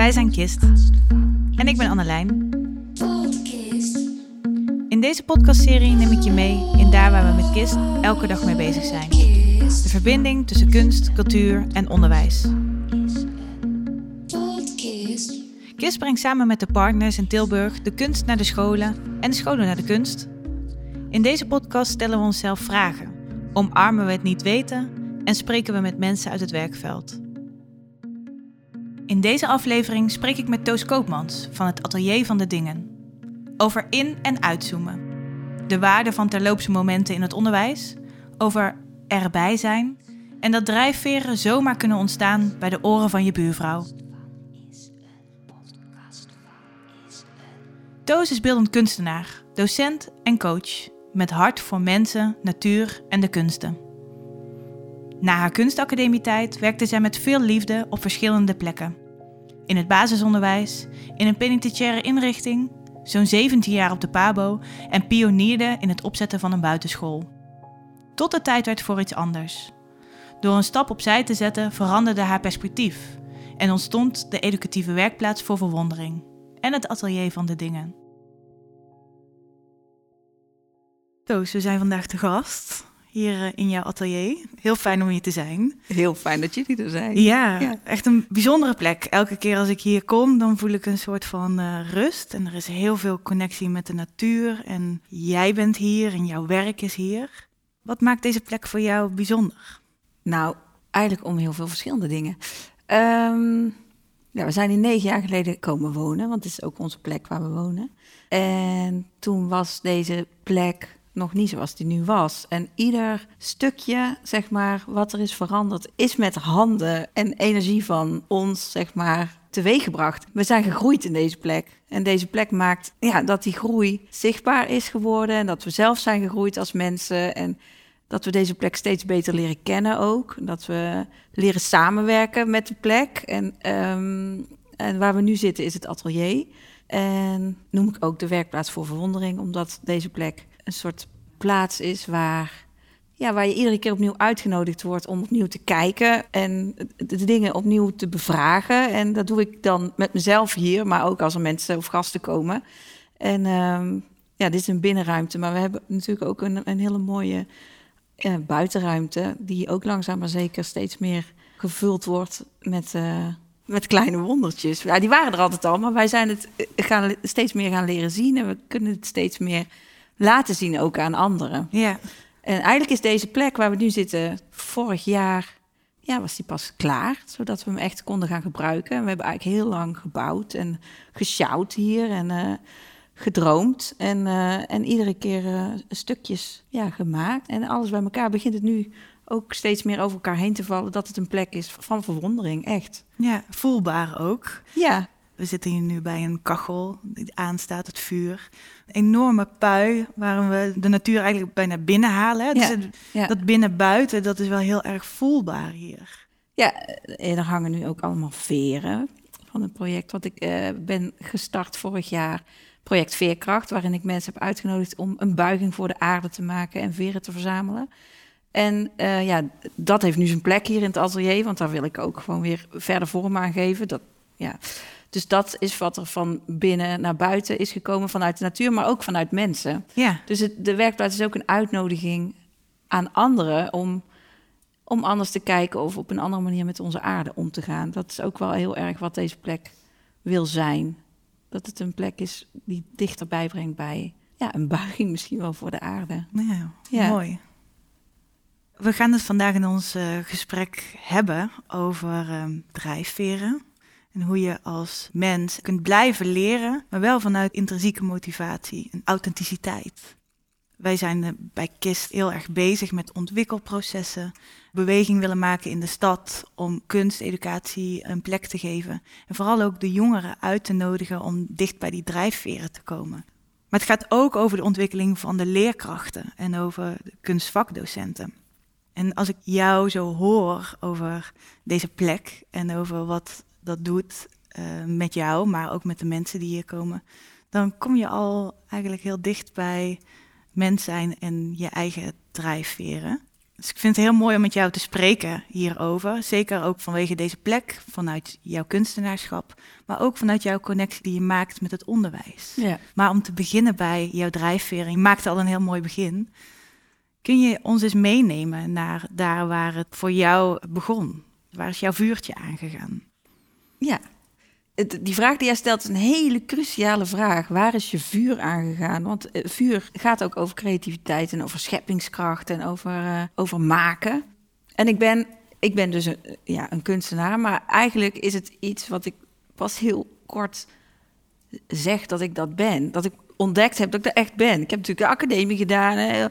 Wij zijn Kist. En ik ben Annelijn. In deze podcastserie neem ik je mee in daar waar we met Kist elke dag mee bezig zijn. De verbinding tussen kunst, cultuur en onderwijs. KISS brengt samen met de partners in Tilburg de kunst naar de scholen en de scholen naar de kunst. In deze podcast stellen we onszelf vragen, omarmen we het niet weten en spreken we met mensen uit het werkveld. In deze aflevering spreek ik met Toos Koopmans van het Atelier van de Dingen. Over in- en uitzoomen. De waarde van terloopse momenten in het onderwijs. Over erbij zijn. En dat drijfveren zomaar kunnen ontstaan bij de oren van je buurvrouw. Toos is beeldend kunstenaar, docent en coach. Met hart voor mensen, natuur en de kunsten. Na haar kunstacademietijd werkte zij met veel liefde op verschillende plekken. In het basisonderwijs, in een penitentiaire inrichting, zo'n 17 jaar op de PABO en pionierde in het opzetten van een buitenschool. Tot de tijd werd voor iets anders. Door een stap opzij te zetten veranderde haar perspectief en ontstond de educatieve werkplaats voor verwondering en het atelier van de dingen. Toos, we zijn vandaag te gast hier eh, in jouw atelier. Heel fijn om hier te zijn. Heel fijn dat jullie er zijn. Ja, Ja. echt een bijzondere plek. Elke keer als ik hier kom, dan voel ik een soort van eh, rust. En er is heel veel connectie met de natuur. En jij bent hier en jouw werk is hier. Wat maakt deze plek voor jou bijzonder? Nou, eigenlijk om heel veel verschillende dingen. Ehm, ja, we zijn hier negen jaar geleden komen wonen, want het is ook onze plek waar we wonen. En toen was deze plek nog niet zoals die nu was. En ieder stukje, zeg maar, wat er is veranderd, is met handen en energie van ons, zeg maar, teweeggebracht. We zijn gegroeid in deze plek. En deze plek maakt ja, dat die groei zichtbaar is geworden. En dat we zelf zijn gegroeid als mensen. En dat we deze plek steeds beter leren kennen ook. Dat we leren samenwerken met de plek. En, ehm, en waar we nu zitten is het atelier. En noem ik ook de werkplaats voor verwondering, omdat deze plek een soort plaats is waar, ja, waar je iedere keer opnieuw uitgenodigd wordt om opnieuw te kijken en de dingen opnieuw te bevragen. En dat doe ik dan met mezelf hier, maar ook als er mensen of gasten komen. En ehm, ja, dit is een binnenruimte, maar we hebben natuurlijk ook een, een hele mooie eh, buitenruimte, die ook langzaam maar zeker steeds meer gevuld wordt met, eh, met kleine wondertjes. Ja, die waren er altijd al, maar wij zijn het eh, gaan, steeds meer gaan leren zien en we kunnen het steeds meer laten zien ook aan anderen. Ja, En eigenlijk is deze plek waar we nu zitten, vorig jaar ja, was die pas klaar, zodat we hem echt konden gaan gebruiken. En we hebben eigenlijk heel lang gebouwd en gesjouwd hier en eh, gedroomd. En, eh, en iedere keer eh, stukjes ja, gemaakt. En alles bij elkaar begint het nu ook steeds meer over elkaar heen te vallen... dat het een plek is van verwondering, echt. ja, voelbaar ook. Ja, We zitten hier nu bij een kachel die aanstaat, het vuur. Een enorme pui waar we de natuur eigenlijk bijna binnenhalen. hè. Dus Ja, het- ja. dat binnen-buiten, dat is wel heel erg voelbaar hier. Ja, en er hangen nu ook allemaal veren van het project wat ik eh, ben gestart vorig jaar. Project Veerkracht, waarin ik mensen heb uitgenodigd om een buiging voor de aarde te maken en veren te verzamelen. En eh, ja, dat heeft nu zijn plek hier in het atelier, want daar wil ik ook gewoon weer verder vorm aan geven. Dat, ja. Dus dat is wat er van binnen naar buiten is gekomen vanuit de natuur, maar ook vanuit mensen. Ja, Dus het, de werkplaats is ook een uitnodiging aan anderen om, om anders te kijken of op een andere manier met onze aarde om te gaan. Dat is ook wel heel erg wat deze plek wil zijn. Dat het een plek is die dichterbij brengt bij ja, een buiging misschien wel voor de aarde. ja, Ja. mooi. We gaan het vandaag in ons eh, gesprek hebben over ehm, drijfveren. En hoe je als mens kunt blijven leren, maar wel vanuit intrinsieke motivatie en authenticiteit. Wij zijn eh, bij KIST heel erg bezig met ontwikkelprocessen, beweging willen maken in de stad om kunsteducatie een plek te geven. En vooral ook de jongeren uit te nodigen om dicht bij die drijfveren te komen. Maar het gaat ook over de ontwikkeling van de leerkrachten en over de kunstvakdocenten. En als ik jou zo hoor over deze plek en over wat dat doet eh, met jou, maar ook met de mensen die hier komen, dan kom je al eigenlijk heel dicht bij mens zijn en je eigen drijfveren. Dus ik vind het heel mooi om met jou te spreken hierover. Zeker ook vanwege deze plek, vanuit jouw kunstenaarschap, maar ook vanuit jouw connectie die je maakt met het onderwijs. Ja. Maar om te beginnen bij jouw drijfvering, je maakte al een heel mooi begin. Kun je ons eens meenemen naar daar waar het voor jou begon? Waar is jouw vuurtje aangegaan? Ja, die vraag die jij stelt is een hele cruciale vraag. Waar is je vuur aangegaan? Want eh, vuur gaat ook over creativiteit en over scheppingskracht en over, eh, over maken. En ik ben, ik ben dus een, ja, een kunstenaar, maar eigenlijk is het iets wat ik pas heel kort zeg dat ik dat ben. Dat ik ontdekt heb dat ik er echt ben. Ik heb natuurlijk de academie gedaan.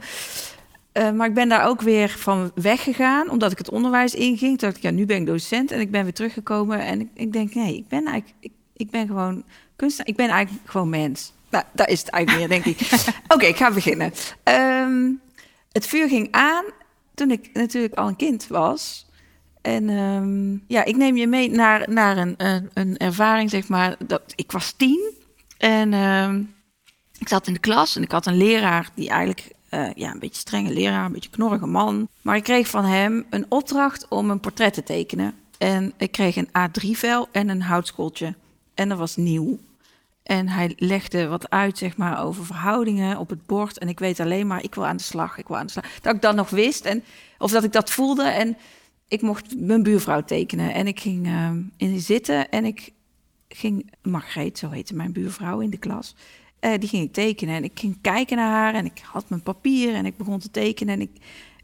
Uh, maar ik ben daar ook weer van weggegaan, omdat ik het onderwijs inging. Toen dacht ik, ja, nu ben ik docent en ik ben weer teruggekomen. En ik, ik denk, nee, ik ben eigenlijk, ik, ik ben gewoon kunstenaar. Ik ben eigenlijk gewoon mens. Nou, daar is het eigenlijk meer, denk ik. Oké, ik ga beginnen. Um, het vuur ging aan toen ik natuurlijk al een kind was. En um, ja, ik neem je mee naar, naar een, een, een, ervaring, zeg maar. Dat, ik was tien en um, ik zat in de klas en ik had een leraar die eigenlijk uh, ja, een beetje strenge leraar, een beetje knorrige man. Maar ik kreeg van hem een opdracht om een portret te tekenen. En ik kreeg een A3-vel en een houtskooltje. En dat was nieuw. En hij legde wat uit, zeg maar, over verhoudingen op het bord. En ik weet alleen maar, ik wil aan de slag, ik wil aan de slag. Dat ik dat nog wist, en, of dat ik dat voelde. En ik mocht mijn buurvrouw tekenen. En ik ging uh, in zitten en ik ging... Margreet, zo heette mijn buurvrouw in de klas. Uh, die ging ik tekenen en ik ging kijken naar haar en ik had mijn papier en ik begon te tekenen en ik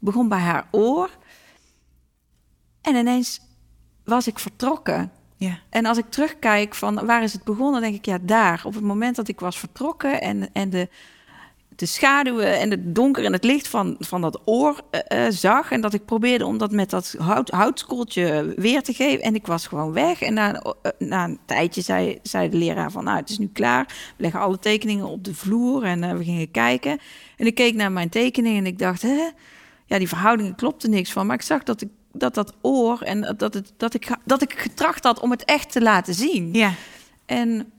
begon bij haar oor. En ineens was ik vertrokken. Ja. En als ik terugkijk van waar is het begonnen, denk ik ja daar. Op het moment dat ik was vertrokken en, en de, de schaduwen en het donker en het licht van, van dat oor uh, zag. En dat ik probeerde om dat met dat hout, houtskooltje weer te geven. En ik was gewoon weg. En na, uh, na een tijdje zei, zei de leraar van, nou, het is nu klaar. We leggen alle tekeningen op de vloer en we gingen kijken. En ik keek naar mijn tekening en ik dacht, hè? Ja, die verhoudingen klopte niks van. Maar ik zag dat ik, dat, dat oor en dat, het, dat, ik, dat ik getracht had om het echt te laten zien. Ja. En,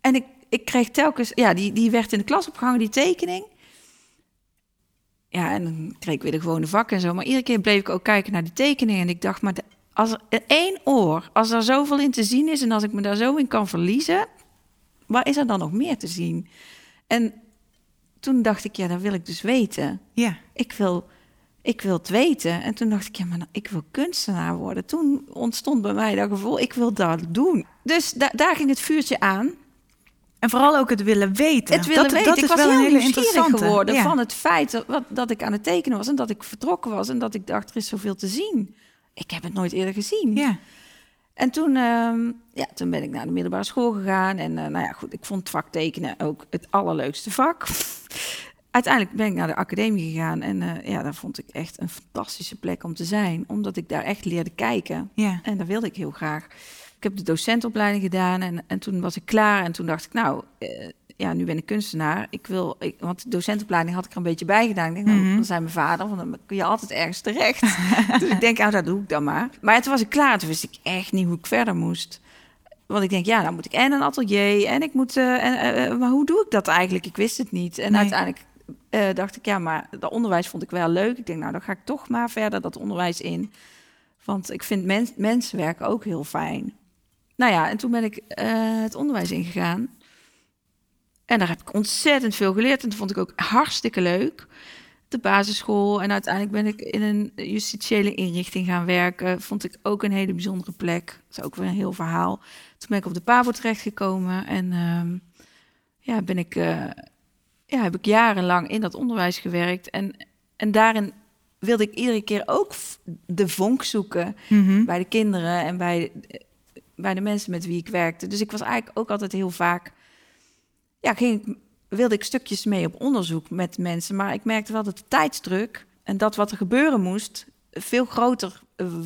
en ik ik kreeg telkens, ja, die, die werd in de klas opgehangen, die tekening. Ja, en dan kreeg ik weer de gewone vak en zo. Maar iedere keer bleef ik ook kijken naar die tekening. En ik dacht, maar de, als er één oor, als er zoveel in te zien is en als ik me daar zo in kan verliezen, waar is er dan nog meer te zien? En toen dacht ik, ja, dat wil ik dus weten. Ja. Ik wil, ik wil het weten. En toen dacht ik, ja, maar ik wil kunstenaar worden. Toen ontstond bij mij dat gevoel, ik wil dat doen. Dus da daar ging het vuurtje aan. En vooral ook het willen weten. Het willen dat, weten. Dat ik is was wel heel hele nieuwsgierig geworden ja. van het feit dat, wat, dat ik aan het tekenen was en dat ik vertrokken was en dat ik dacht er is zoveel te zien. Ik heb het nooit eerder gezien. Ja. En toen, uh, ja, toen ben ik naar de middelbare school gegaan en uh, nou ja, goed, ik vond het vak tekenen ook het allerleukste vak. Uiteindelijk ben ik naar de academie gegaan en uh, ja, daar vond ik echt een fantastische plek om te zijn, omdat ik daar echt leerde kijken. Ja. En dat wilde ik heel graag. Ik heb de docentopleiding gedaan en, en toen was ik klaar en toen dacht ik, nou, uh, ja, nu ben ik kunstenaar. Ik wil, ik, want de docentopleiding had ik er een beetje bij gedaan. Ik denk, nou, Mhm. dan zijn mijn vader, want dan kun je altijd ergens terecht. dus ik denk, nou, dat doe ik dan maar. Maar toen was ik klaar, toen wist ik echt niet hoe ik verder moest. Want ik denk, ja, dan moet ik en een atelier en ik moet, uh, en, uh, maar hoe doe ik dat eigenlijk? Ik wist het niet. En Nee. uiteindelijk uh, dacht ik, ja, maar dat onderwijs vond ik wel leuk. Ik denk, nou, dan ga ik toch maar verder dat onderwijs in. Want ik vind mens, mensenwerk ook heel fijn. Nou ja, en toen ben ik uh, het onderwijs ingegaan. En daar heb ik ontzettend veel geleerd. En dat vond ik ook hartstikke leuk. De basisschool. En uiteindelijk ben ik in een justitiële inrichting gaan werken. Vond ik ook een hele bijzondere plek. Dat is ook weer een heel verhaal. Toen ben ik op de PABO terechtgekomen. En uh, ja, ben ik, uh, ja, heb ik jarenlang in dat onderwijs gewerkt. En, en daarin wilde ik iedere keer ook de vonk zoeken. Mm -hmm. Bij de kinderen en bij, bij de mensen met wie ik werkte. Dus ik was eigenlijk ook altijd heel vaak ja, ging ik, wilde ik stukjes mee op onderzoek met mensen. Maar ik merkte wel dat de tijdsdruk en dat wat er gebeuren moest... veel groter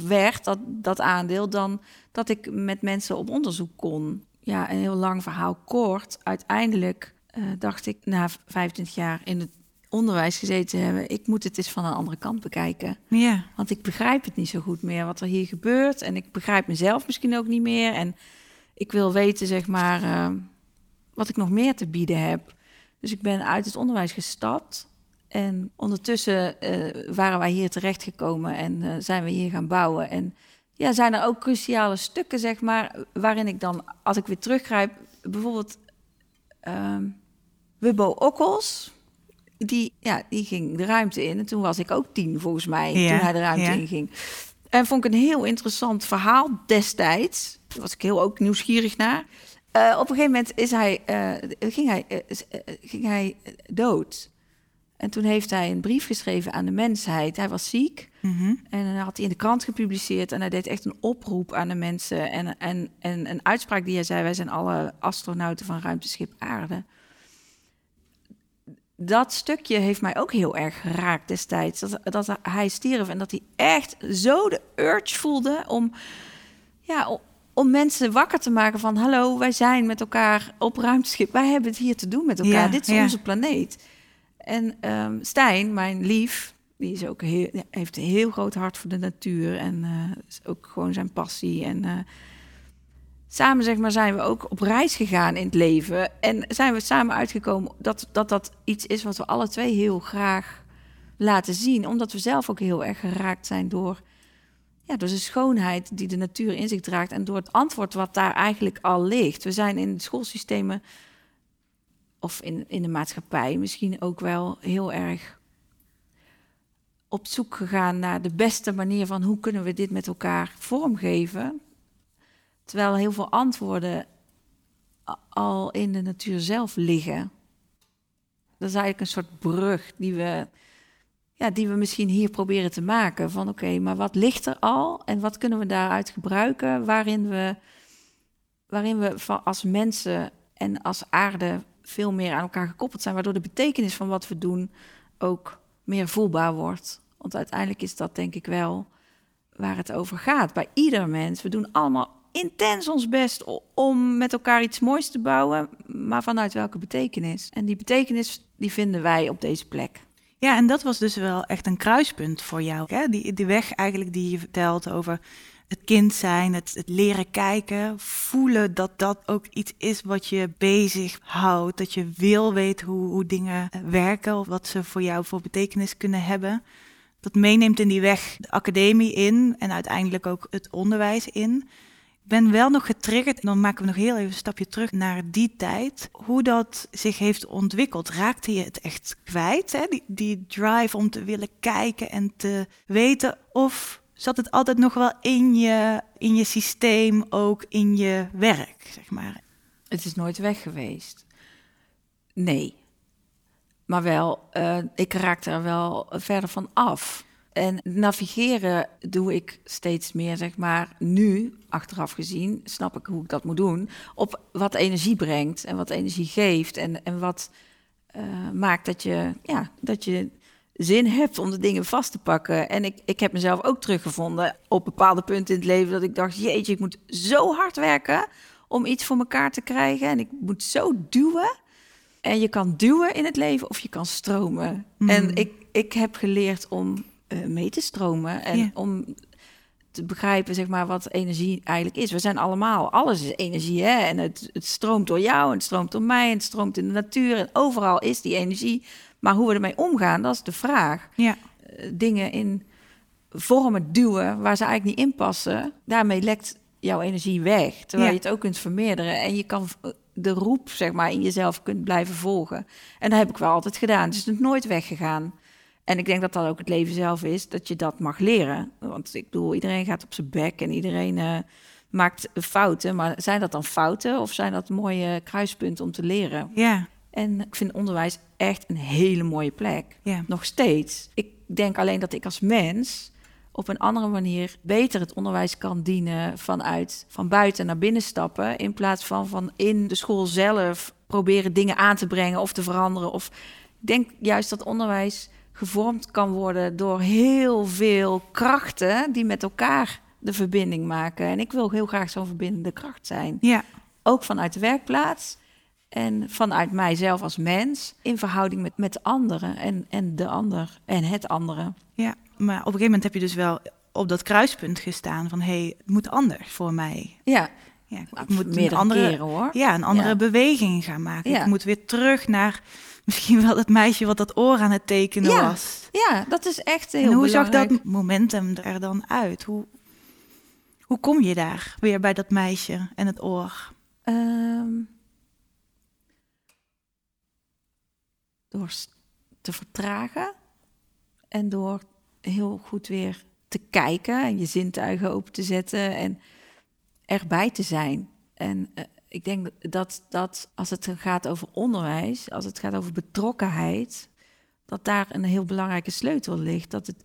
werd, dat, dat aandeel, dan dat ik met mensen op onderzoek kon. Ja, een heel lang verhaal kort. Uiteindelijk uh, dacht ik na 25 jaar in het onderwijs gezeten te hebben... ik moet het eens van een andere kant bekijken. Ja. Want ik begrijp het niet zo goed meer wat er hier gebeurt. En ik begrijp mezelf misschien ook niet meer. En ik wil weten, zeg maar... Uh, wat ik nog meer te bieden heb. Dus ik ben uit het onderwijs gestapt En ondertussen eh, waren wij hier terechtgekomen en eh, zijn we hier gaan bouwen. En ja, zijn er ook cruciale stukken, zeg maar, waarin ik dan, als ik weer teruggrijp, bijvoorbeeld um, Wubbo Okkels, die, ja, die ging de ruimte in. En toen was ik ook tien, volgens mij, toen hij de ruimte in ging. En vond ik een heel interessant verhaal destijds. Daar was ik heel ook nieuwsgierig naar. Uh, op een gegeven moment is hij, uh, ging, hij, uh, ging hij dood. En toen heeft hij een brief geschreven aan de mensheid. Hij was ziek mm en dan had hij in de krant gepubliceerd. En hij deed echt een oproep aan de mensen. En, en, en een uitspraak die hij zei: Wij zijn alle astronauten van ruimteschip Aarde. Dat stukje heeft mij ook heel erg geraakt destijds. Dat, dat hij stierf en dat hij echt zo de urge voelde om, ja, om mensen wakker te maken van... hallo, wij zijn met elkaar op ruimteschip. Wij hebben het hier te doen met elkaar. Dit is onze planeet. En um, Stijn, mijn lief, die is ook heel, heeft een heel groot hart voor de natuur. En uh, is ook gewoon zijn passie. En uh, samen zeg maar, zijn we ook op reis gegaan in het leven. En zijn we samen uitgekomen dat, dat dat iets is wat we alle twee heel graag laten zien. Omdat we zelf ook heel erg geraakt zijn door, ja, door de schoonheid die de natuur in zich draagt. En door het antwoord wat daar eigenlijk al ligt. We zijn in schoolsystemen of in, in de maatschappij misschien ook wel heel erg op zoek gegaan naar de beste manier van hoe kunnen we dit met elkaar vormgeven. Terwijl heel veel antwoorden al in de natuur zelf liggen. Dat is eigenlijk een soort brug die we, ja, die we misschien hier proberen te maken. Van oké, maar wat ligt er al en wat kunnen we daaruit gebruiken waarin we, waarin we als mensen en als aarde veel meer aan elkaar gekoppeld zijn, waardoor de betekenis van wat we doen ook meer voelbaar wordt. Want uiteindelijk is dat denk ik wel waar het over gaat. Bij ieder mens. We doen allemaal intens ons best om met elkaar iets moois te bouwen, maar vanuit welke betekenis? En die betekenis die vinden wij op deze plek. Ja, en dat was dus wel echt een kruispunt voor jou. Hè? Die, die weg eigenlijk die je vertelt over het kind zijn, het, het, leren kijken, voelen dat dat ook iets is wat je bezig houdt. Dat je wil weten hoe, hoe dingen werken of wat ze voor jou voor betekenis kunnen hebben. Dat meeneemt in die weg de academie in en uiteindelijk ook het onderwijs in. Ben wel nog getriggerd, en dan maken we nog heel even een stapje terug naar die tijd. Hoe dat zich heeft ontwikkeld. Raakte je het echt kwijt, hè? Die, die drive om te willen kijken en te weten of zat het altijd nog wel in je, in je systeem, ook in je werk, zeg maar? Het is nooit weg geweest. Nee. Maar wel, uh, ik raakte er wel verder van af. En navigeren doe ik steeds meer, zeg maar, nu, achteraf gezien, snap ik hoe ik dat moet doen, op wat energie brengt en wat energie geeft en, en wat uh, maakt dat je, ja, dat je zin hebt om de dingen vast te pakken. En ik, ik heb mezelf ook teruggevonden op bepaalde punten in het leven dat ik dacht, jeetje, ik moet zo hard werken om iets voor elkaar te krijgen. En ik moet zo duwen. En je kan duwen in het leven of je kan stromen. Mm. En ik, ik heb geleerd om mee te stromen en om te begrijpen, zeg maar, wat energie eigenlijk is. We zijn allemaal, alles is energie, hè? En het, het stroomt door jou, en het stroomt door mij, en het stroomt in de natuur. En overal is die energie. Maar hoe we ermee omgaan, dat is de vraag. Ja. Uh, dingen in vormen duwen waar ze eigenlijk niet in passen, daarmee lekt jouw energie weg. Terwijl je het ook kunt vermeerderen en je kan de roep, zeg maar, in jezelf kunt blijven volgen. En dat heb ik wel altijd gedaan. Dus het is nooit weggegaan. En ik denk dat dat ook het leven zelf is, dat je dat mag leren. Want ik bedoel, iedereen gaat op zijn bek en iedereen uh, maakt fouten. Maar zijn dat dan fouten of zijn dat mooie kruispunten om te leren? Ja. En ik vind onderwijs echt een hele mooie plek. Ja. Nog steeds. Ik denk alleen dat ik als mens op een andere manier beter het onderwijs kan dienen vanuit van buiten naar binnen stappen. In plaats van van in de school zelf proberen dingen aan te brengen of te veranderen. Of ik denk juist dat onderwijs gevormd kan worden door heel veel krachten die met elkaar de verbinding maken. En ik wil heel graag zo'n verbindende kracht zijn. Ja. Ook vanuit de werkplaats en vanuit mijzelf als mens in verhouding met, met anderen en, en de ander en het andere. Ja, maar op een gegeven moment heb je dus wel op dat kruispunt gestaan van hé, hey, het moet anders voor mij. Ja. Ja, ik moet meerdere andere, keren hoor. ja, een andere Ja. beweging gaan maken. Ja. Ik moet weer terug naar misschien wel dat meisje wat dat oor aan het tekenen Ja, was. Ja, dat is echt heel En hoe belangrijk. zag dat momentum er dan uit? Hoe, hoe kom je daar weer bij dat meisje en het oor? Ehm, door te vertragen en door heel goed weer te kijken en je zintuigen open te zetten en erbij te zijn. En eh, ik denk dat, dat als het gaat over onderwijs, als het gaat over betrokkenheid, dat daar een heel belangrijke sleutel ligt. Dat het,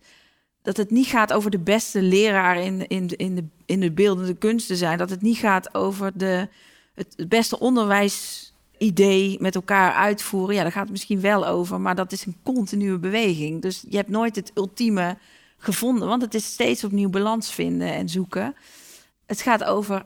dat het niet gaat over de beste leraar in, in, in, de, in de beeldende kunsten zijn. Dat het niet gaat over de, het beste onderwijsidee met elkaar uitvoeren. Ja, daar gaat het misschien wel over, maar dat is een continue beweging. Dus je hebt nooit het ultieme gevonden, want het is steeds opnieuw balans vinden en zoeken. Het gaat over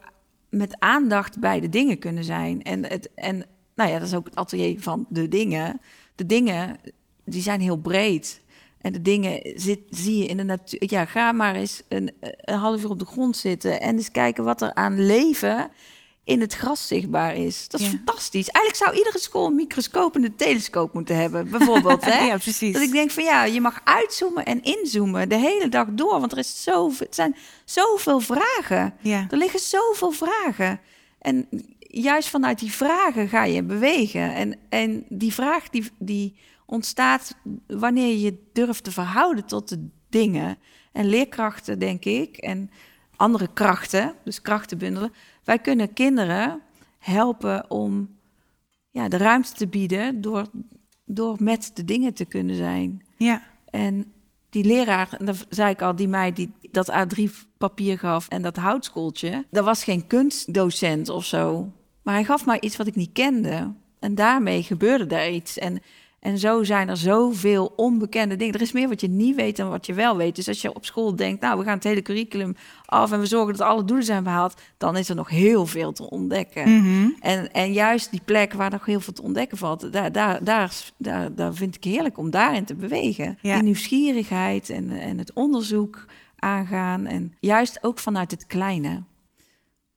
met aandacht bij de dingen kunnen zijn. En, het, en nou ja, dat is ook het atelier van de dingen. De dingen, die zijn heel breed. En de dingen zit, zie je in de natuur. Ja, ga maar eens een, een half uur op de grond zitten en eens kijken wat er aan leven in het gras zichtbaar is. Dat is Ja. fantastisch. Eigenlijk zou iedere school een microscoop en een telescoop moeten hebben, bijvoorbeeld. Hè? ja, precies. Dat ik denk van ja, je mag uitzoomen en inzoomen de hele dag door. Want er is zoveel, het zijn zoveel vragen. ja. Er liggen zoveel vragen. En juist vanuit die vragen ga je bewegen. En, en die vraag die, die ontstaat wanneer je je durft te verhouden tot de dingen. En leerkrachten, denk ik, en andere krachten, dus krachten bundelen. Wij kunnen kinderen helpen om ja, de ruimte te bieden door, door met de dingen te kunnen zijn. ja. En die leraar, en dat zei ik al, die mij die, dat A3-papier gaf en dat houtskooltje, dat was geen kunstdocent of zo. Maar hij gaf mij iets wat ik niet kende. En daarmee gebeurde er iets. En, en zo zijn er zoveel onbekende dingen. Er is meer wat je niet weet dan wat je wel weet. Dus als je op school denkt, nou, we gaan het hele curriculum af en we zorgen dat alle doelen zijn behaald, dan is er nog heel veel te ontdekken. Mhm. En, en juist die plek waar nog heel veel te ontdekken valt, daar, daar, daar, daar, daar vind ik heerlijk om daarin te bewegen. Ja. Die nieuwsgierigheid en, en het onderzoek aangaan. En juist ook vanuit het kleine.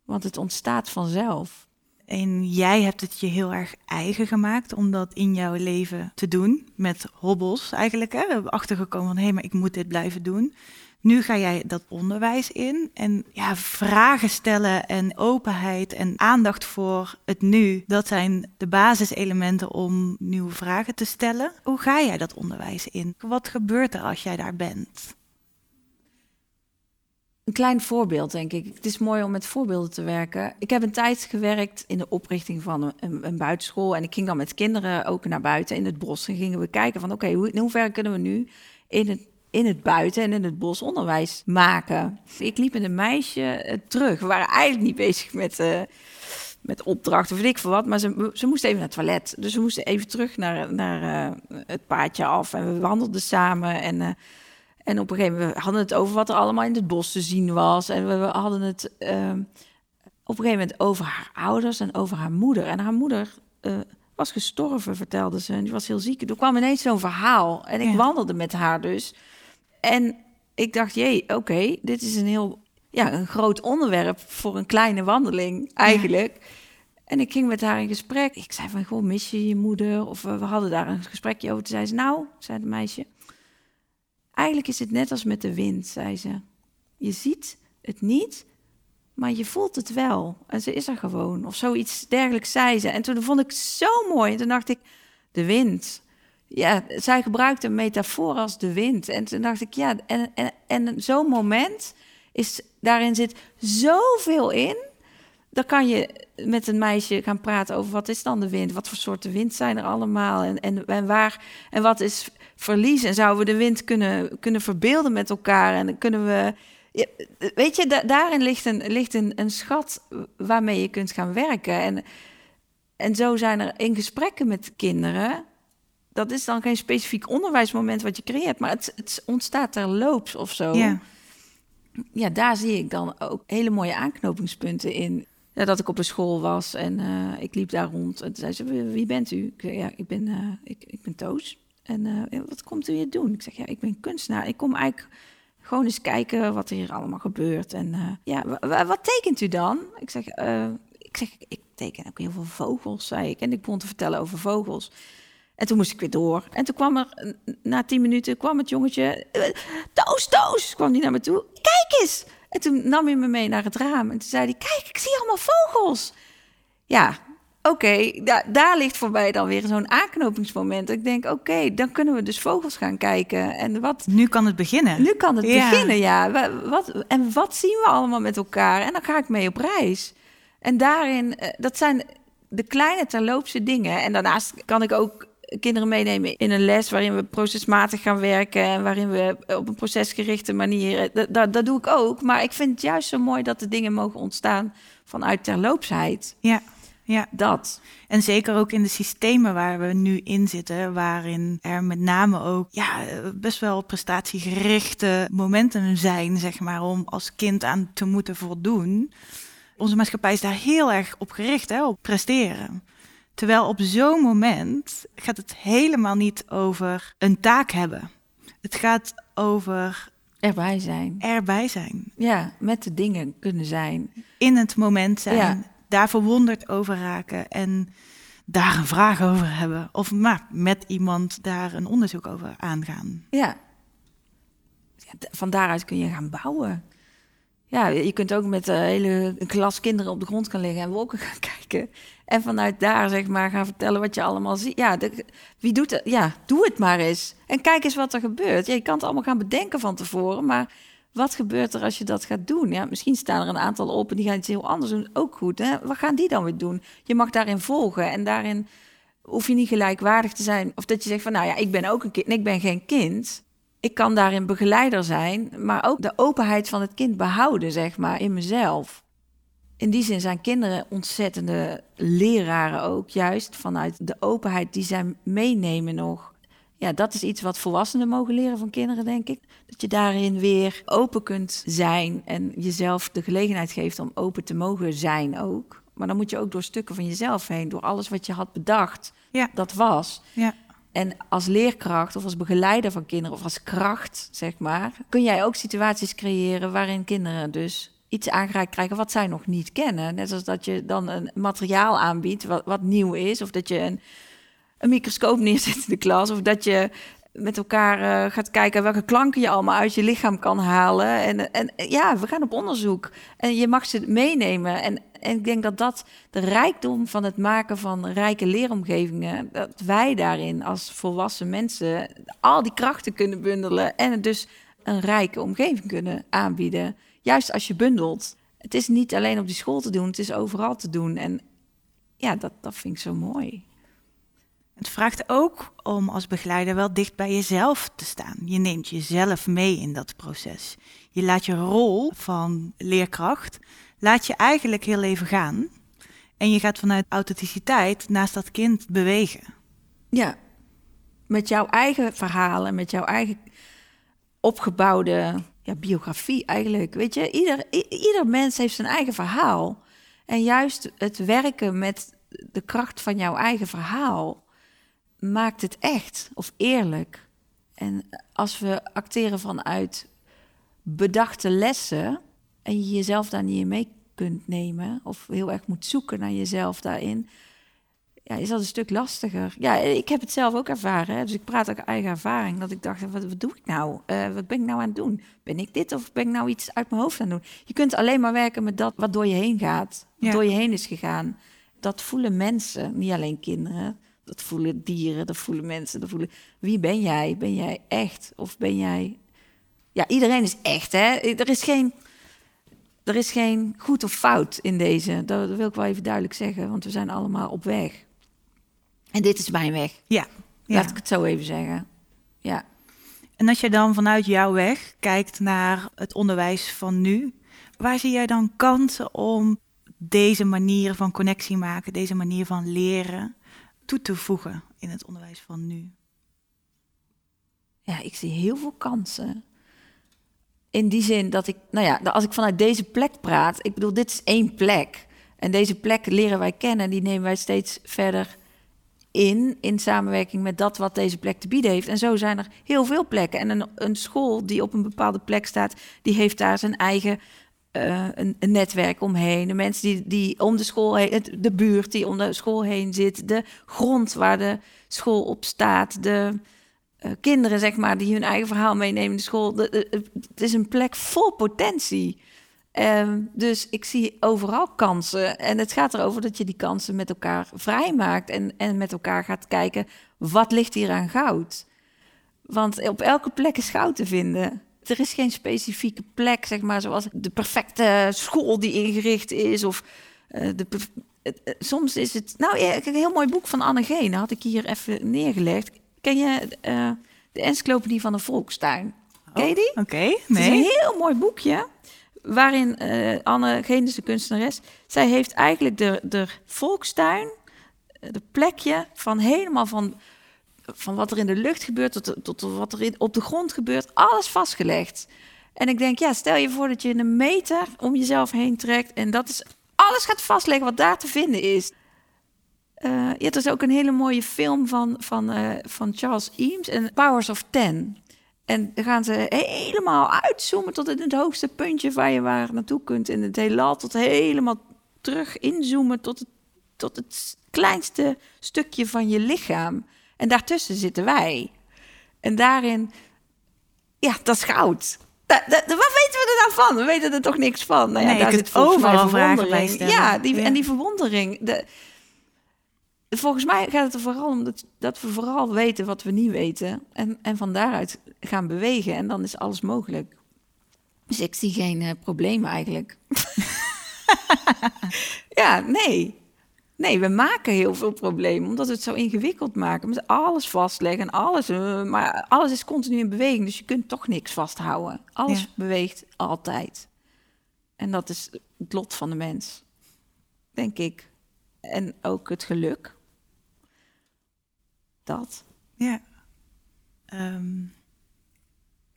Want het ontstaat vanzelf. En jij hebt het je heel erg eigen gemaakt om dat in jouw leven te doen. Met hobbels eigenlijk. Hè? We hebben achtergekomen van hé, maar ik moet dit blijven doen. Nu ga jij dat onderwijs in. En ja, vragen stellen en openheid en aandacht voor het nu. Dat zijn de basiselementen om nieuwe vragen te stellen. Hoe ga jij dat onderwijs in? Wat gebeurt er als jij daar bent? Een klein voorbeeld, denk ik. Het is mooi om met voorbeelden te werken. Ik heb een tijd gewerkt in de oprichting van een, een, buitenschool. En ik ging dan met kinderen ook naar buiten in het bos. En gingen we kijken van, oké, hoe hoeverre kunnen we nu in het, in het buiten en in het bos onderwijs maken? Ik liep met een meisje eh, terug. We waren eigenlijk niet bezig met... eh, met opdrachten, weet ik veel wat. Maar ze, ze moest even naar het toilet. Dus we moesten even terug naar, naar eh, het paadje af. En we wandelden samen. En, en op een gegeven moment hadden we het over wat er allemaal in het bos te zien was. En we, we hadden het ehm, op een gegeven moment over haar ouders en over haar moeder. En haar moeder eh, was gestorven, vertelde ze. En die was heel ziek. Er kwam ineens zo'n verhaal. En ik Ja. wandelde met haar dus. En ik dacht, jee, oké, dit is een heel ja, een groot onderwerp voor een kleine wandeling eigenlijk. En ik ging met haar in gesprek. Ik zei van, goh, mis je je moeder? Of eh, we hadden daar een gesprekje over. Toen zei ze, nou, zei het meisje, eigenlijk is het net als met de wind, zei ze. Je ziet het niet, maar je voelt het wel. En ze is er gewoon. Of zoiets dergelijks zei ze. En toen vond ik zo mooi. En toen dacht ik, de wind. Ja, zij gebruikte een metafoor als de wind. En toen dacht ik, ja, en, en, en zo'n moment is, daarin zit zoveel in. Dan kan je met een meisje gaan praten over wat is dan de wind? Wat voor soorten wind zijn er allemaal? En, en, en waar en wat is verlies? En zouden we de wind kunnen, kunnen verbeelden met elkaar? En dan kunnen we. Ja, weet je, da- daarin ligt, een, ligt een, een schat waarmee je kunt gaan werken. En, en zo zijn er in gesprekken met kinderen. Dat is dan geen specifiek onderwijsmoment wat je creëert, maar het, het ontstaat terloops of zo Ja. ja, daar zie ik dan ook hele mooie aanknopingspunten in. Ja, dat ik op een school was en eh, ik liep daar rond. En toen zei ze, "Wie- bent u? Ik ja, ik ben, eh, ik, ik ben Toos. En eh, wat komt u hier doen? Ik zeg, ja, ik ben kunstenaar. Ik kom eigenlijk Gewoon eens kijken wat er hier allemaal gebeurt. En eh, ja, wa- wa- wat tekent u dan? Ik zeg, eh, ik zeg, ik teken ook heel veel vogels, zei ik. En ik begon te vertellen over vogels. En toen moest ik weer door. En toen kwam er, na tien minuten, kwam het jongetje... Toos, Toos, kwam die naar me toe. Kijk eens! En toen nam hij me mee naar het raam. En toen zei hij, kijk, ik zie allemaal vogels. Ja, oké, da- daar ligt voor mij dan weer zo'n aanknopingsmoment. Ik denk, oké, dan kunnen we dus vogels gaan kijken. En wat, Nu kan het beginnen. nu kan het Ja. beginnen, ja. Wa- Wat, en wat zien we allemaal met elkaar? En dan ga ik mee op reis. En daarin, eh, dat zijn de kleine terloopse dingen. En daarnaast kan ik ook kinderen meenemen in een les waarin we procesmatig gaan werken en waarin we op een procesgerichte manier. eh, Dat, dat, dat doe ik ook. Maar ik vind het juist zo mooi dat de dingen mogen ontstaan vanuit terloopsheid. Ja, ja. Dat. En zeker ook in de systemen waar we nu in zitten, waarin er met name ook ja, best wel prestatiegerichte momenten zijn, zeg maar, om als kind aan te moeten voldoen. Onze maatschappij is daar heel erg op gericht, hè, op presteren. Terwijl op zo'n moment gaat het helemaal niet over een taak hebben. Het gaat over Erbij zijn. erbij zijn, Ja, met de dingen kunnen zijn. in het moment zijn, Ja. Daar verwonderd over raken en daar een vraag over hebben. Of maar met iemand daar een onderzoek over aangaan. Ja. Van daaruit kun je gaan bouwen. Ja, je kunt ook met een hele klas kinderen op de grond gaan liggen en wolken gaan kijken. En vanuit daar zeg maar gaan vertellen wat je allemaal ziet. Ja, de- wie doet het? Ja, doe het maar eens. En kijk eens wat er gebeurt. Je kan het allemaal gaan bedenken van tevoren, maar wat gebeurt er als je dat gaat doen? Ja, misschien staan er een aantal op en die gaan iets heel anders doen. Ook goed, hè? Wat gaan die dan weer doen? Je mag daarin volgen en daarin hoef je niet gelijkwaardig te zijn. Of dat je zegt van, nou ja, ik ben ook een kind. Ik ben geen kind. Ik kan daarin begeleider zijn, maar ook de openheid van het kind behouden, zeg maar, in mezelf. In die zin zijn kinderen ontzettende leraren ook, juist vanuit de openheid die zij meenemen nog. Ja, dat is iets wat volwassenen mogen leren van kinderen, denk ik. Dat je daarin weer open kunt zijn en jezelf de gelegenheid geeft om open te mogen zijn ook. Maar dan moet je ook door stukken van jezelf heen, door alles wat je had bedacht, Ja. dat was. Ja, En als leerkracht of als begeleider van kinderen of als kracht, zeg maar, kun jij ook situaties creëren waarin kinderen dus iets aangereikt krijgen wat zij nog niet kennen. Net als dat je dan een materiaal aanbiedt wat, wat nieuw is, of dat je een, een microscoop neerzet in de klas, of dat je met elkaar eh, gaat kijken welke klanken je allemaal uit je lichaam kan halen. En, en ja, we gaan op onderzoek. En je mag ze meenemen. En, en ik denk dat dat de rijkdom van het maken van rijke leeromgevingen, dat wij daarin als volwassen mensen al die krachten kunnen bundelen en dus een rijke omgeving kunnen aanbieden. Juist als je bundelt. Het is niet alleen op die school te doen, het is overal te doen. En ja, dat, dat vind ik zo mooi. Het vraagt ook om als begeleider wel dicht bij jezelf te staan. Je neemt jezelf mee in dat proces. Je laat je rol van leerkracht, laat je eigenlijk heel even gaan. En je gaat vanuit authenticiteit naast dat kind bewegen. Ja, met jouw eigen verhalen, met jouw eigen opgebouwde ja, biografie eigenlijk. Weet je, ieder, ieder mens heeft zijn eigen verhaal. En juist het werken met de kracht van jouw eigen verhaal maakt het echt of eerlijk. En als we acteren vanuit bedachte lessen en je jezelf daar niet in mee kunt nemen of heel erg moet zoeken naar jezelf daarin, ja, is dat een stuk lastiger. Ja, ik heb het zelf ook ervaren. Hè? Dus ik praat uit eigen ervaring. Dat ik dacht, wat, wat doe ik nou? Eh, wat ben ik nou aan het doen? Ben ik dit of ben ik nou iets uit mijn hoofd aan het doen? Je kunt alleen maar werken met dat wat door je heen gaat. Wat Ja. door je heen is gegaan. Dat voelen mensen, niet alleen kinderen. Dat voelen dieren, dat voelen mensen. Dat voelen... Wie ben jij? Ben jij echt? Of ben jij... Ja, iedereen is echt, hè? Er is geen... Er is geen goed of fout in deze. Dat dat wil ik wel even duidelijk zeggen, want we zijn allemaal op weg. En dit is mijn weg. Ja, ja. Laat ik het zo even zeggen. Ja. En als je dan vanuit jouw weg kijkt naar het onderwijs van nu, waar zie jij dan kansen om deze manier van connectie maken, deze manier van leren toe te voegen in het onderwijs van nu? ja, ik zie heel veel kansen. In die zin dat ik, nou ja, als ik vanuit deze plek praat, ik bedoel, dit is één plek. En deze plek leren wij kennen, die nemen wij steeds verder in, in samenwerking met dat wat deze plek te bieden heeft. En zo zijn er heel veel plekken. En een, een school die op een bepaalde plek staat, die heeft daar zijn eigen uh, een, netwerk omheen. De mensen die, die om de school heen, de buurt die om de school heen zit, de grond waar de school op staat, de uh, kinderen, zeg maar, die hun eigen verhaal meenemen de school. Het is een plek vol potentie. Um, dus ik zie overal kansen. En het gaat erover dat je die kansen met elkaar vrijmaakt. En, en met elkaar gaat kijken, wat ligt hier aan goud? Want op elke plek is goud te vinden. Er is geen specifieke plek, zeg maar, zoals de perfecte school die ingericht is. Of uh, de, uh, soms is het... Nou, ja, een heel mooi boek van Anne Gene had ik hier even neergelegd. Ken je uh, de encyclopedie van de Volkstuin? Ken je die? Oh, Oké, okay, nee. Het is een heel mooi boekje waarin uh, Anne Geen de kunstenares, zij heeft eigenlijk de, de volkstuin, eh, de plekje van helemaal van, van wat er in de lucht gebeurt tot, tot, wat er op de grond gebeurt, alles vastgelegd. En ik denk, ja, stel je voor dat je een meter om jezelf heen trekt en dat is alles gaat vastleggen wat daar te vinden is. Uh, er is ook een hele mooie film van, van, uh, van Charles Eames, en Powers of Ten. En dan gaan ze helemaal uitzoomen tot in het hoogste puntje waar je waar naartoe kunt in het heelal. Tot helemaal terug inzoomen tot het, tot het kleinste stukje van je lichaam. En daartussen zitten wij. En daarin, ja, dat is goud. Da, da, wat weten we er nou van? We weten er toch niks van. Nou ja, nee, daar zit overal vragen bij stellen. Ja, die, ja. en die verwondering. De, volgens mij gaat het er vooral om dat, dat, we vooral weten wat we niet weten. En, en van daaruit gaan bewegen. En dan is alles mogelijk. Dus ik zie geen uh, problemen eigenlijk. ja, nee. Nee, we maken heel veel problemen omdat we het zo ingewikkeld maken. Met alles vastleggen, alles. Uh, maar alles is continu in beweging, dus je kunt toch niks vasthouden. Alles ja. beweegt altijd. En dat is het lot van de mens, denk ik. En ook het geluk dat. Ja. Um,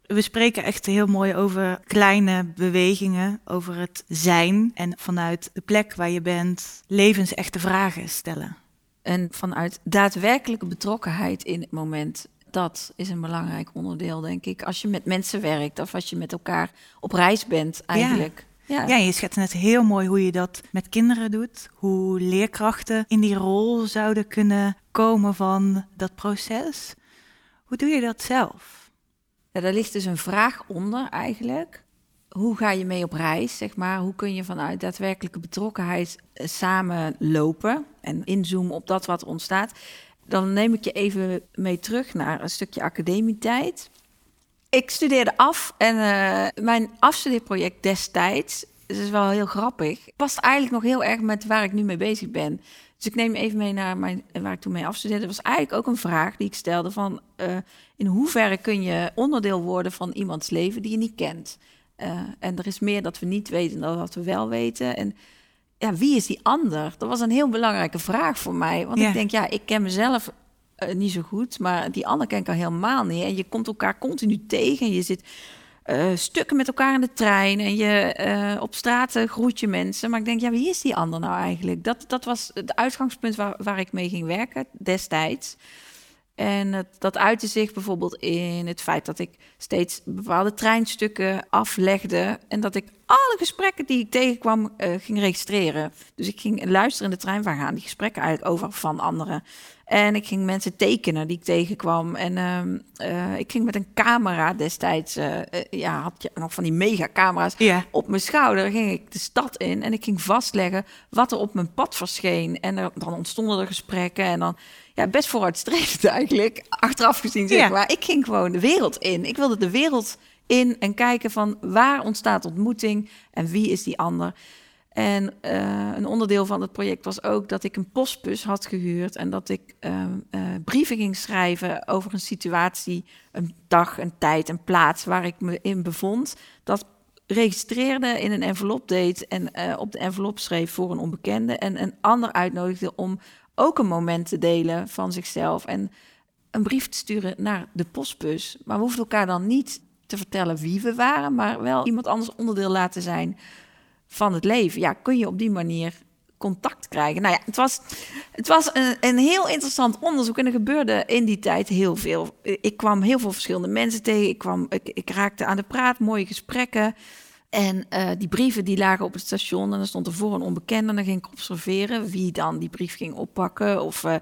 we spreken echt heel mooi over kleine bewegingen, over het zijn en vanuit de plek waar je bent levensechte vragen stellen. En vanuit daadwerkelijke betrokkenheid in het moment. Dat is een belangrijk onderdeel, denk ik. Als je met mensen werkt of als je met elkaar op reis bent, eigenlijk. Ja. Ja. je schetst net heel mooi hoe je dat met kinderen doet. Hoe leerkrachten in die rol zouden kunnen komen van dat proces. Hoe doe je dat zelf? Daar ligt dus een vraag onder eigenlijk. Hoe ga je mee op reis, zeg maar? Hoe kun je vanuit daadwerkelijke betrokkenheid eh, samen lopen en inzoomen op dat wat ontstaat? Dan neem ik je even mee terug naar een stukje academietijd. Ik studeerde af en uh, mijn afstudeerproject destijds, dat is wel heel grappig, past eigenlijk nog heel erg met waar ik nu mee bezig ben. Dus ik neem even mee naar mijn, waar ik toen mee afstudeerde. Dat was eigenlijk ook een vraag die ik stelde van... Uh, in hoeverre kun je onderdeel worden van iemands leven die je niet kent? Uh, en er is meer dat we niet weten dan dat we wel weten. En ja, wie is die ander? Dat was een heel belangrijke vraag voor mij. Want ja. ik denk, ja, ik ken mezelf uh, niet zo goed, maar die ander ken ik al helemaal niet. En je komt elkaar continu tegen en je zit uh, stukken met elkaar in de trein en je uh, op straat groet je mensen. Maar ik denk, ja, wie is die ander nou eigenlijk? Dat, dat was het uitgangspunt waar, waar ik mee ging werken destijds. En het, dat uitte zich bijvoorbeeld in het feit dat ik steeds bepaalde treinstukken aflegde. En dat ik alle gesprekken die ik tegenkwam uh, ging registreren. Dus ik ging luisteren in de trein, waar gaan die gesprekken eigenlijk over van anderen. En ik ging mensen tekenen die ik tegenkwam. En uh, uh, ik ging met een camera destijds, uh, ja, had je nog van die megacamera's yeah. op mijn schouder. ging ik de stad in en ik ging vastleggen wat er op mijn pad verscheen. En er, dan ontstonden er gesprekken en dan, ja, best vooruitstrevend eigenlijk, achteraf gezien zeg maar. Ik ging gewoon de wereld in. Ik wilde de wereld in en kijken van waar ontstaat ontmoeting en wie is die ander. En uh, een onderdeel van het project was ook dat ik een postbus had gehuurd en dat ik uh, uh, brieven ging schrijven over een situatie, een dag, een tijd, een plaats waar ik me in bevond. Dat registreerde in een envelop deed en op de envelop schreef voor een onbekende en een ander uitnodigde om ook een moment te delen van zichzelf en een brief te sturen naar de postbus. Maar we hoefden elkaar dan niet te vertellen wie we waren, maar wel iemand anders onderdeel laten zijn van het leven. Ja, kun je op die manier contact krijgen. Nou ja, het was, het was een, een heel interessant onderzoek en er gebeurde in die tijd heel veel. Ik kwam heel veel verschillende mensen tegen. Ik, kwam, ik, raakte aan de praat, mooie gesprekken. En uh, die brieven die lagen op het station en er stond er voor een onbekende. En dan ging ik observeren wie dan die brief ging oppakken. Of, uh,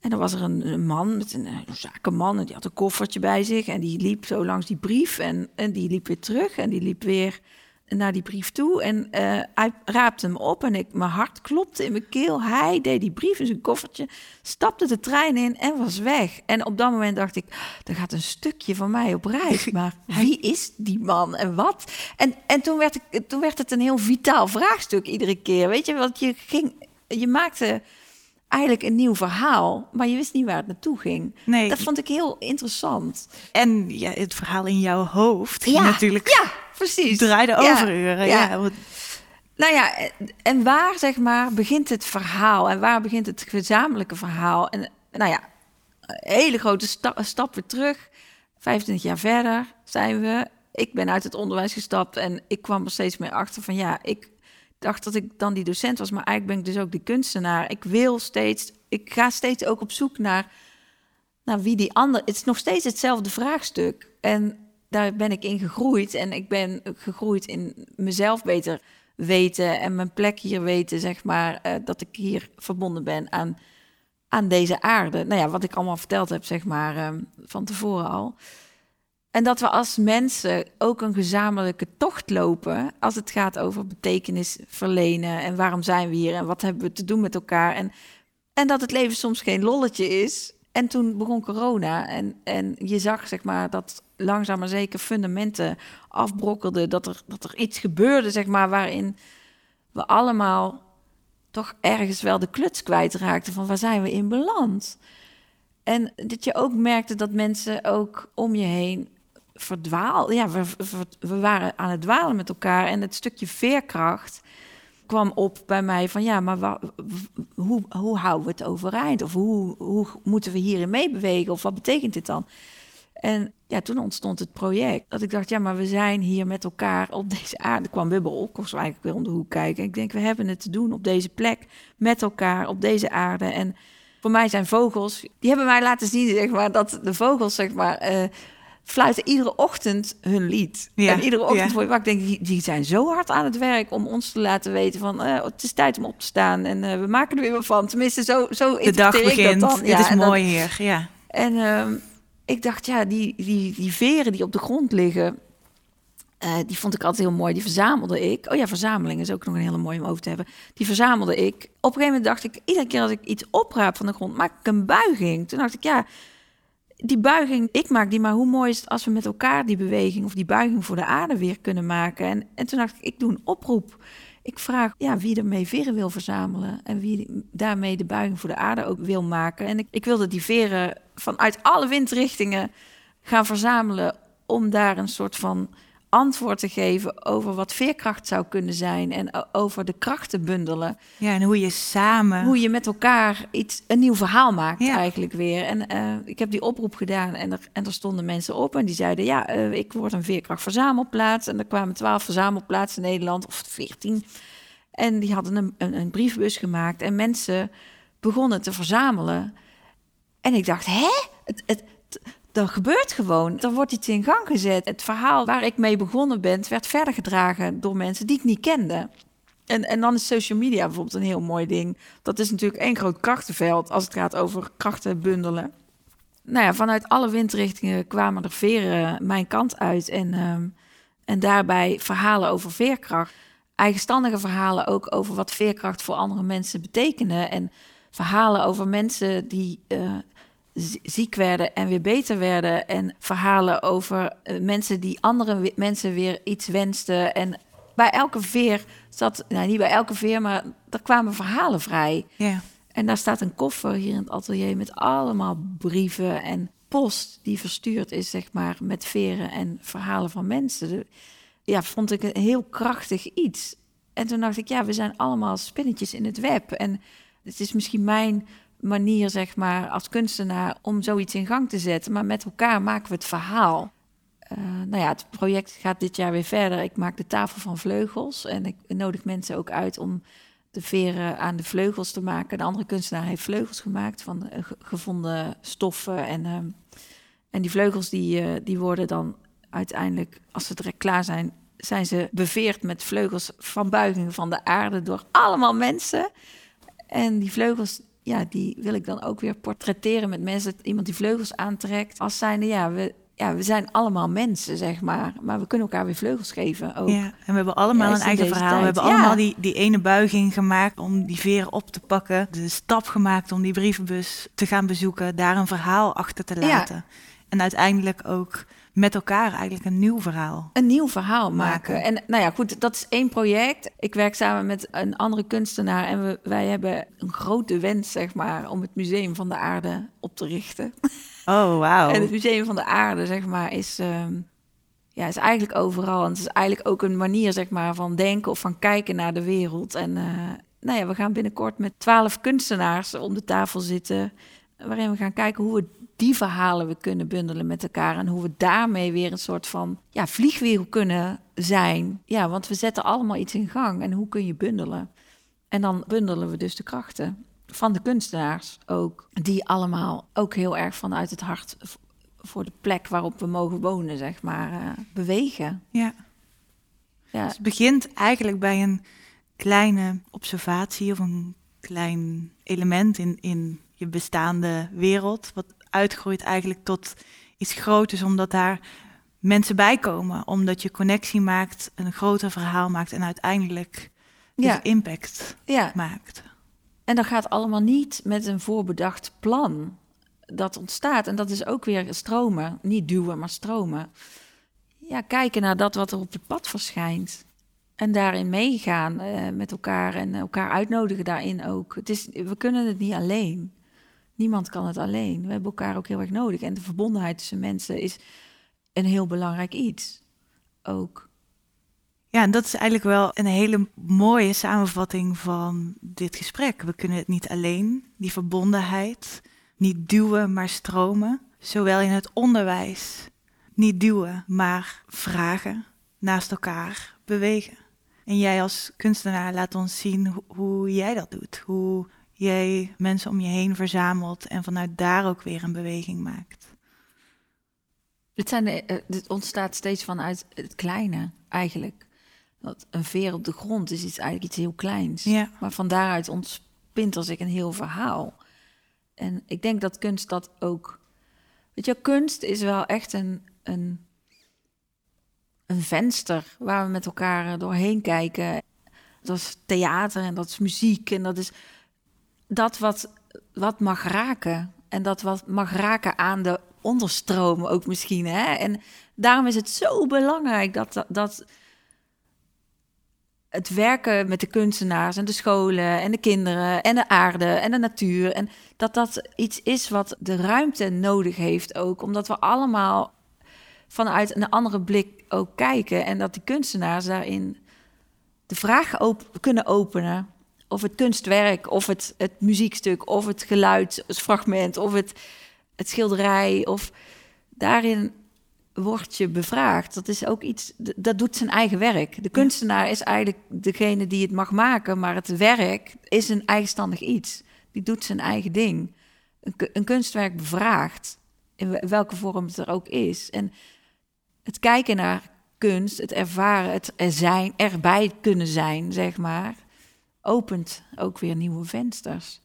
en dan was er een, een man, met een, een, zakenman, en die had een koffertje bij zich. En die liep zo langs die brief en, en die liep weer terug. En die liep weer naar die brief toe. En uh, hij raapte hem op en ik, mijn hart klopte in mijn keel. Hij deed die brief in zijn koffertje, stapte de trein in en was weg. En op dat moment dacht ik, er gaat een stukje van mij op reis. Maar wie is die man en wat? En, en toen, werd ik, toen werd het een heel vitaal vraagstuk iedere keer. Weet je, want je ging, je maakte eigenlijk een nieuw verhaal, maar je wist niet waar het naartoe ging. Nee. Dat vond ik heel interessant. En ja, het verhaal in jouw hoofd ja, natuurlijk. Ja, precies. Draaide over ja. ja. Nou ja, en waar zeg maar begint het verhaal en waar begint het gezamenlijke verhaal? En nou ja, een hele grote sta stap weer terug. 25 jaar verder zijn we. Ik ben uit het onderwijs gestapt en ik kwam er steeds meer achter van ja, ik dacht dat ik dan die docent was, maar eigenlijk ben ik dus ook die kunstenaar. Ik wil steeds, ik ga steeds ook op zoek naar, naar wie die ander. Het is nog steeds hetzelfde vraagstuk. En daar ben ik in gegroeid. En ik ben gegroeid in mezelf beter weten en mijn plek hier weten, zeg maar, uh, dat ik hier verbonden ben aan, aan deze aarde. Nou ja, wat ik allemaal verteld heb, zeg maar, uh, van tevoren al. En dat we als mensen ook een gezamenlijke tocht lopen als het gaat over betekenis verlenen en waarom zijn we hier en wat hebben we te doen met elkaar. En, en dat het leven soms geen lolletje is. En toen begon corona en, en je zag zeg maar dat langzaam maar zeker fundamenten afbrokkelden, dat er, dat er iets gebeurde zeg maar waarin we allemaal toch ergens wel de kluts kwijtraakten van waar zijn we in beland. En dat je ook merkte dat mensen ook om je heen verdwaal. Ja, we, we, waren aan het dwalen met elkaar. En het stukje veerkracht kwam op bij mij van ja, maar hoe, hoe houden we het overeind? Of hoe, hoe moeten we hierin meebewegen? Of wat betekent dit dan? En ja, toen ontstond het project. Dat ik dacht, ja, maar we zijn hier met elkaar op deze aarde. Er kwam op, kost eigenlijk weer om de hoek kijken. Ik denk, we hebben het te doen op deze plek, met elkaar, op deze aarde. En voor mij zijn vogels, die hebben mij laten zien, zeg maar, dat de vogels, zeg maar, uh, fluiten iedere ochtend hun lied. Ja, en iedere ochtend voor je wakker denk ik, die, zijn zo hard aan het werk om ons te laten weten van uh, het is tijd om op te staan en uh, we maken er weer wat van. Tenminste, zo, zo de dag begint. Dat dan. Ja, het is mooi hier. Ja. En uh, ik dacht, ja, die, die, die veren die op de grond liggen, uh, die vond ik altijd heel mooi. Die verzamelde ik. Oh ja, verzameling is ook nog een hele mooie om over te hebben. Die verzamelde ik. Op een gegeven moment dacht ik, iedere keer als ik iets opraap van de grond, maak ik een buiging. Toen dacht ik, ja, die buiging, ik maak die, maar hoe mooi is het als we met elkaar die beweging of die buiging voor de aarde weer kunnen maken? En, en toen dacht ik, ik doe een oproep. Ik vraag ja, wie ermee veren wil verzamelen en wie daarmee de buiging voor de aarde ook wil maken. En ik, ik wilde die veren vanuit alle windrichtingen gaan verzamelen om daar een soort van antwoord te geven over wat veerkracht zou kunnen zijn en over de krachten bundelen. Ja, en hoe je samen. Hoe je met elkaar iets, een nieuw verhaal maakt, eigenlijk weer. En uh, ik heb die oproep gedaan en er, en er stonden mensen op en die zeiden: Ja, uh, ik word een veerkrachtverzamelplaats. En er kwamen twaalf verzamelplaatsen in Nederland, of veertien. En die hadden een, een, een briefbus gemaakt en mensen begonnen te verzamelen. En ik dacht: Hè? Het, het, er gebeurt gewoon. Er wordt iets in gang gezet. Het verhaal waar ik mee begonnen ben, werd verder gedragen door mensen die ik niet kende. En, en dan is social media bijvoorbeeld een heel mooi ding. Dat is natuurlijk één groot krachtenveld als het gaat over krachten bundelen. Nou ja, vanuit alle windrichtingen kwamen er veren mijn kant uit. En, um, en daarbij verhalen over veerkracht. Eigenstandige verhalen ook over wat veerkracht voor andere mensen betekenen. En verhalen over mensen die uh, ziek werden en weer beter werden. En verhalen over uh, mensen die andere mensen weer iets wensten. En bij elke veer zat, nou niet bij elke veer, maar er kwamen verhalen vrij. Ja. En daar staat een koffer hier in het atelier met allemaal brieven en post die verstuurd is, zeg maar, met veren en verhalen van mensen. Ja, vond ik een heel krachtig iets. En toen dacht ik, ja, we zijn allemaal spinnetjes in het web. En het is misschien mijn manier, zeg maar, als kunstenaar om zoiets in gang te zetten. Maar met elkaar maken we het verhaal. Uh, nou ja, het project gaat dit jaar weer verder. Ik maak de tafel van vleugels en ik nodig mensen ook uit om de veren aan de vleugels te maken. De andere kunstenaar heeft vleugels gemaakt van eh, gevonden stoffen. En, ehm, en die vleugels die, uh, die worden dan uiteindelijk, als ze direct klaar zijn, zijn ze beveerd met vleugels van buigingen van de aarde door allemaal mensen. En die vleugels, ja, die wil ik dan ook weer portretteren met mensen. Iemand die vleugels aantrekt. Als zijnde, ja, we, ja, we zijn allemaal mensen, zeg maar. Maar we kunnen elkaar weer vleugels geven ook. Ja, en we hebben allemaal een eigen verhaal. We hebben allemaal die, die ene buiging gemaakt om die veren op te pakken. De stap gemaakt om die brievenbus te gaan bezoeken. Daar een verhaal achter te laten. En uiteindelijk ook met elkaar eigenlijk een nieuw verhaal. Een nieuw verhaal maken. En nou ja, goed, dat is één project. Ik werk samen met een andere kunstenaar en we, wij hebben een grote wens, zeg maar, om het Museum van de Aarde op te richten. Oh, wauw. En het Museum van de Aarde, zeg maar, is, ehm, ja, is eigenlijk overal. En het is eigenlijk ook een manier, zeg maar, van denken of van kijken naar de wereld. En uh, nou ja, we gaan binnenkort met twaalf kunstenaars om de tafel zitten, waarin we gaan kijken hoe we die verhalen we kunnen bundelen met elkaar. En hoe we daarmee weer een soort van ja, vliegwiel kunnen zijn. Ja, want we zetten allemaal iets in gang. En hoe kun je bundelen? En dan bundelen we dus de krachten van de kunstenaars ook. Die allemaal ook heel erg vanuit het hart voor de plek waarop we mogen wonen, zeg maar, uh, bewegen. Ja. ja. Dus het begint eigenlijk bij een kleine observatie of een klein element in, in je bestaande wereld. Wat uitgroeit eigenlijk tot iets groters, omdat daar mensen bij komen. Omdat je connectie maakt, een groter verhaal maakt en uiteindelijk dus ja. impact ja. maakt. En dat gaat allemaal niet met een voorbedacht plan. Dat ontstaat. En dat is ook weer stromen. Niet duwen, maar stromen. Ja, kijken naar dat wat er op het pad verschijnt. En daarin meegaan uh, met elkaar en elkaar uitnodigen daarin ook. Het is, we kunnen het niet alleen. Niemand kan het alleen. We hebben elkaar ook heel erg nodig. En de verbondenheid tussen mensen is een heel belangrijk iets. Ook. Ja, en dat is eigenlijk wel een hele mooie samenvatting van dit gesprek. We kunnen het niet alleen, die verbondenheid, niet duwen, maar stromen. Zowel in het onderwijs, niet duwen, maar vragen, naast elkaar bewegen. En jij als kunstenaar laat ons zien hoe jij dat doet. Hoe jij mensen om je heen verzamelt en vanuit daar ook weer een beweging maakt. Het, zijn de, eh, ontstaat steeds vanuit het kleine, eigenlijk. Dat een veer op de grond is iets, eigenlijk iets heel kleins. Ja. Maar van daaruit ontspint als ik een heel verhaal. En ik denk dat kunst dat ook. Weet je, kunst is wel echt een, een, een venster waar we met elkaar doorheen kijken. Dat is theater en dat is muziek en dat is dat wat, wat mag raken. En dat wat mag raken aan de onderstroom ook misschien. Hè? En daarom is het zo belangrijk dat, dat, het werken met de kunstenaars en de scholen en de kinderen en de aarde en de natuur. En dat dat iets is wat de ruimte nodig heeft ook. Omdat we allemaal vanuit een andere blik ook kijken. En dat die kunstenaars daarin de vraag op kunnen openen of het kunstwerk, of het, het muziekstuk, of het geluidsfragment, of het, het schilderij. Of daarin word je bevraagd. Dat is ook iets, dat doet zijn eigen werk. De kunstenaar is eigenlijk degene die het mag maken, maar het werk is een eigenstandig iets. Die doet zijn eigen ding. Een, een kunstwerk bevraagt, in welke vorm het er ook is. En het kijken naar kunst, het ervaren, het er zijn, erbij kunnen zijn, zeg maar opent ook weer nieuwe vensters.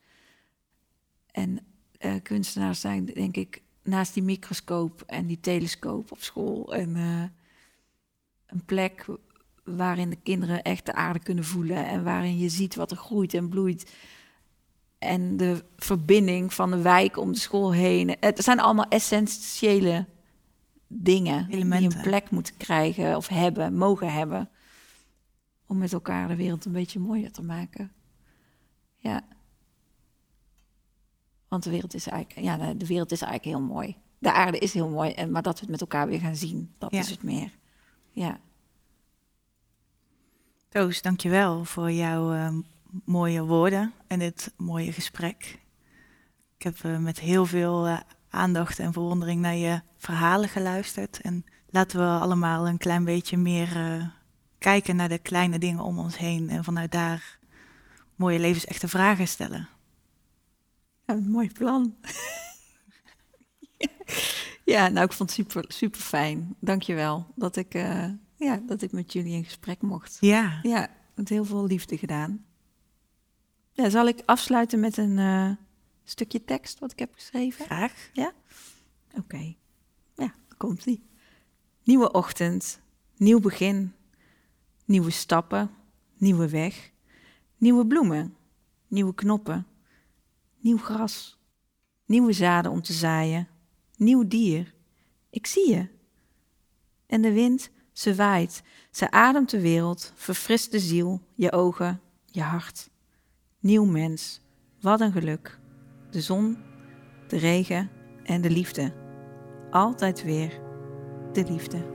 En uh, kunstenaars zijn, denk ik, naast die microscoop en die telescoop op school en uh, een plek waarin de kinderen echt de aarde kunnen voelen en waarin je ziet wat er groeit en bloeit. En de verbinding van de wijk om de school heen. Het zijn allemaal essentiële dingen Elementen. die een plek moeten krijgen of hebben, mogen hebben om met elkaar de wereld een beetje mooier te maken. Ja. Want de wereld is eigenlijk, ja, de wereld is eigenlijk heel mooi. De aarde is heel mooi, en, maar dat we het met elkaar weer gaan zien, dat is het meer. Ja. Toos, dankjewel voor jouw uh, mooie woorden en dit mooie gesprek. Ik heb uh, met heel veel uh, aandacht en verwondering naar je verhalen geluisterd. En laten we allemaal een klein beetje meer kijken naar de kleine dingen om ons heen en vanuit daar mooie levensechte vragen stellen. Ja, een mooi plan. ja, nou, ik vond het super, super fijn. Dankjewel dat ik, uh, ja, dat ik met jullie in gesprek mocht. Ja. Ja, met heel veel liefde gedaan. Ja, zal ik afsluiten met een uh, stukje tekst wat ik heb geschreven? Graag. Ja? Oké. Okay. Ja, komt-ie. Nieuwe ochtend, nieuw begin, nieuwe stappen, nieuwe weg, nieuwe bloemen, nieuwe knoppen, nieuw gras, nieuwe zaden om te zaaien, nieuw dier. Ik zie je. En de wind, ze waait, ze ademt de wereld, verfrist de ziel, je ogen, je hart. Nieuw mens, wat een geluk. De zon, de regen en de liefde. Altijd weer de liefde.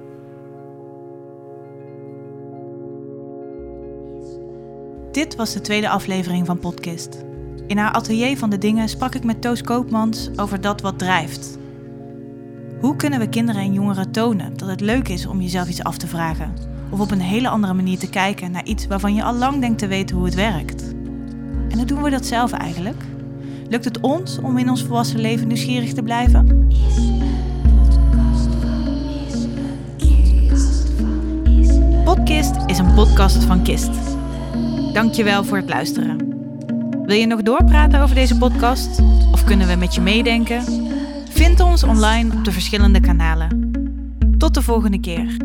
Dit was de tweede aflevering van Podcast. In haar atelier van de dingen sprak ik met Toos Koopmans over dat wat drijft. Hoe kunnen we kinderen en jongeren tonen dat het leuk is om jezelf iets af te vragen? Of op een hele andere manier te kijken naar iets waarvan je al lang denkt te weten hoe het werkt? En hoe doen we dat zelf eigenlijk? Lukt het ons om in ons volwassen leven nieuwsgierig te blijven? Podcast is een podcast van Kist. Dankjewel voor het luisteren. Wil je nog doorpraten over deze podcast? Of kunnen we met je meedenken? Vind ons online op de verschillende kanalen. Tot de volgende keer.